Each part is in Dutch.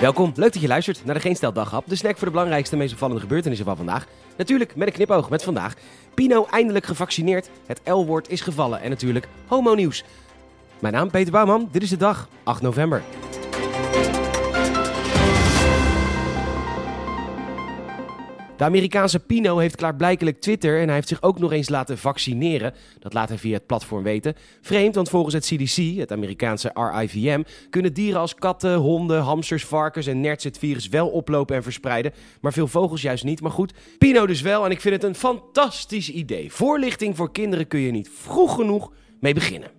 Welkom, leuk dat je luistert naar de Geen Stel de snack voor de belangrijkste meest opvallende gebeurtenissen van vandaag. Natuurlijk met een knipoog met vandaag. Pino eindelijk gevaccineerd, het L-woord is gevallen en natuurlijk homo nieuws. Mijn naam Peter Bouwman, dit is de dag, 8 november. De Amerikaanse Pino heeft klaarblijkelijk Twitter en hij heeft zich ook nog eens laten vaccineren. Dat laat hij via het platform weten. Vreemd, want volgens het CDC, het Amerikaanse RIVM, kunnen dieren als katten, honden, hamsters, varkens en nerts het virus wel oplopen en verspreiden. Maar veel vogels juist niet. Maar goed, Pino dus wel en ik vind het een fantastisch idee. Voorlichting voor kinderen kun je niet vroeg genoeg mee beginnen.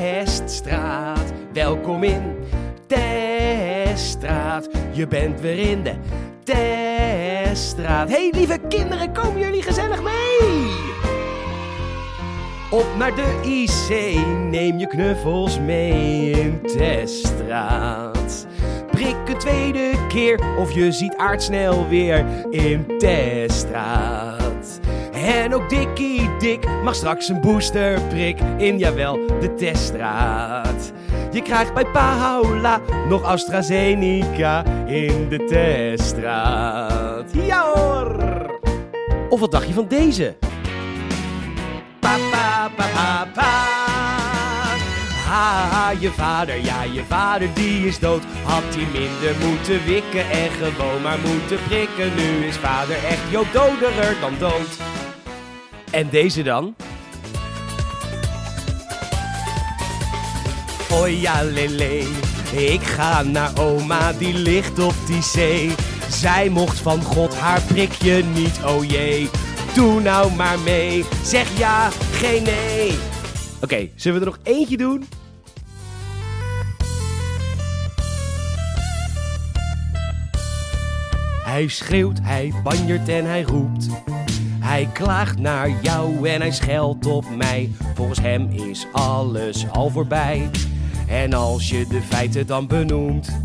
Teststraat, welkom in Teststraat. Je bent weer in de Teststraat. Hey lieve kinderen, komen jullie gezellig mee? Op naar de IC, neem je knuffels mee in Teststraat. Prik een tweede keer of je ziet aardsnel weer in Teststraat. En ook Dikkie Dik mag straks een boosterprik in, jawel, de teststraat. Je krijgt bij Paula nog AstraZeneca in de teststraat. Ja hoor! Of wat dacht je van deze? Pa, pa, pa, pa, pa. Ha, je vader, ja, je vader die is dood. Had hij minder moeten wikken en gewoon maar moeten prikken. Nu is vader echt jo doderer dan dood. En deze dan? Oh ja, lele, ik ga naar oma, die ligt op die zee. Zij mocht van God haar prikje niet, oh jee. Doe nou maar mee, zeg ja, geen nee. Oké, zullen we er nog eentje doen? Hij schreeuwt, hij banjert en hij roept. Hij klaagt naar jou en hij scheldt op mij. Volgens hem is alles al voorbij. En als je de feiten dan benoemt,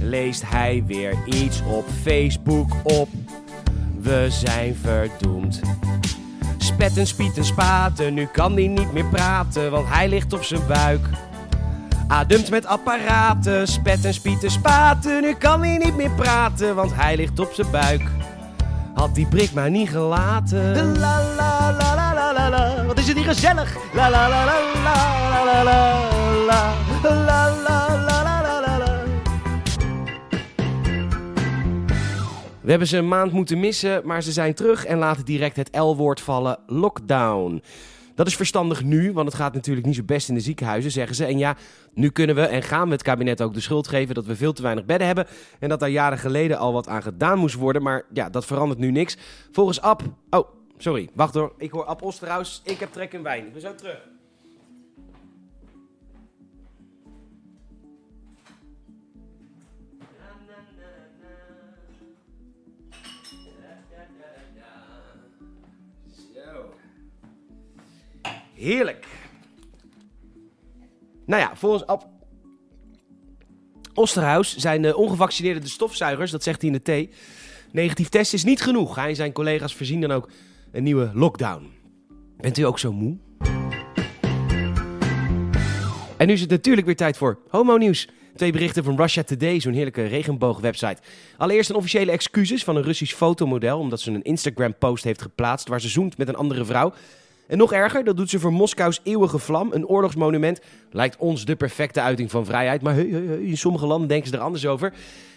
leest hij weer iets op Facebook op. We zijn verdoemd. Spetten, spieten, spaten, nu kan hij niet meer praten, want hij ligt op zijn buik. Ademt met apparaten, spetten, spieten, spaten, nu kan hij niet meer praten, want hij ligt op zijn buik. Had die prik maar niet gelaten. La la la la la la la. Wat is het hier gezellig? La la la la la la la la la la la la la la la la. We hebben ze een maand moeten missen, maar ze zijn terug en laten direct het L-woord vallen: lockdown. Dat is verstandig nu, want het gaat natuurlijk niet zo best in de ziekenhuizen, zeggen ze. En ja, nu kunnen we en gaan we het kabinet ook de schuld geven dat we veel te weinig bedden hebben. En dat daar jaren geleden al wat aan gedaan moest worden. Maar ja, dat verandert nu niks. Volgens Ab. Oh, sorry, wacht hoor. Ik hoor Ab Osterhaus. Ik heb trek in wijn. Ik ben zo terug. Heerlijk. Nou ja, volgens Ab Osterhaus zijn de ongevaccineerden de stofzuigers, dat zegt hij in de thee. Negatief test is niet genoeg. Hij en zijn collega's voorzien dan ook een nieuwe lockdown. Bent u ook zo moe? En nu is het natuurlijk weer tijd voor Homo Nieuws. Twee berichten van Russia Today, zo'n heerlijke regenboogwebsite. Allereerst een officiële excuses van een Russisch fotomodel, omdat ze een Instagram-post heeft geplaatst waar ze zoent met een andere vrouw. En nog erger, dat doet ze voor Moskous eeuwige vlam, een oorlogsmonument. Lijkt ons de perfecte uiting van vrijheid, maar in sommige landen denken ze er anders over.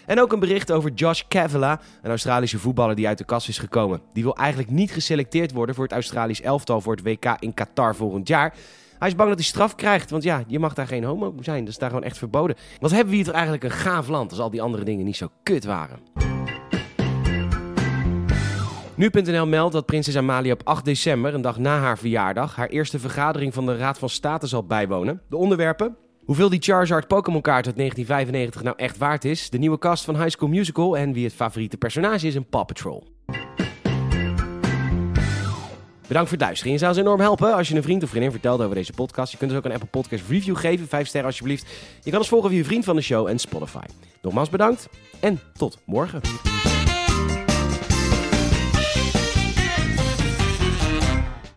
En ook een bericht over Josh Cavala, een Australische voetballer die uit de kast is gekomen. Die wil eigenlijk niet geselecteerd worden voor het Australisch elftal voor het WK in Qatar volgend jaar. Hij is bang dat hij straf krijgt, want ja, je mag daar geen homo zijn. Dat is daar gewoon echt verboden. Wat hebben we hier toch eigenlijk een gaaf land als al die andere dingen niet zo kut waren. Nu.nl meldt dat prinses Amalia op 8 december, een dag na haar verjaardag, haar eerste vergadering van de Raad van State zal bijwonen. De onderwerpen? Hoeveel die Charizard Pokémon kaart uit 1995 nou echt waard is, de nieuwe cast van High School Musical en wie het favoriete personage is in Paw Patrol. Bedankt voor het luisteren. Je zou ons enorm helpen als je een vriend of vriendin vertelt over deze podcast. Je kunt dus ook een Apple Podcast review geven, 5 sterren alsjeblieft. Je kan ons volgen via je vriend van de show en Spotify. Nogmaals bedankt en tot morgen.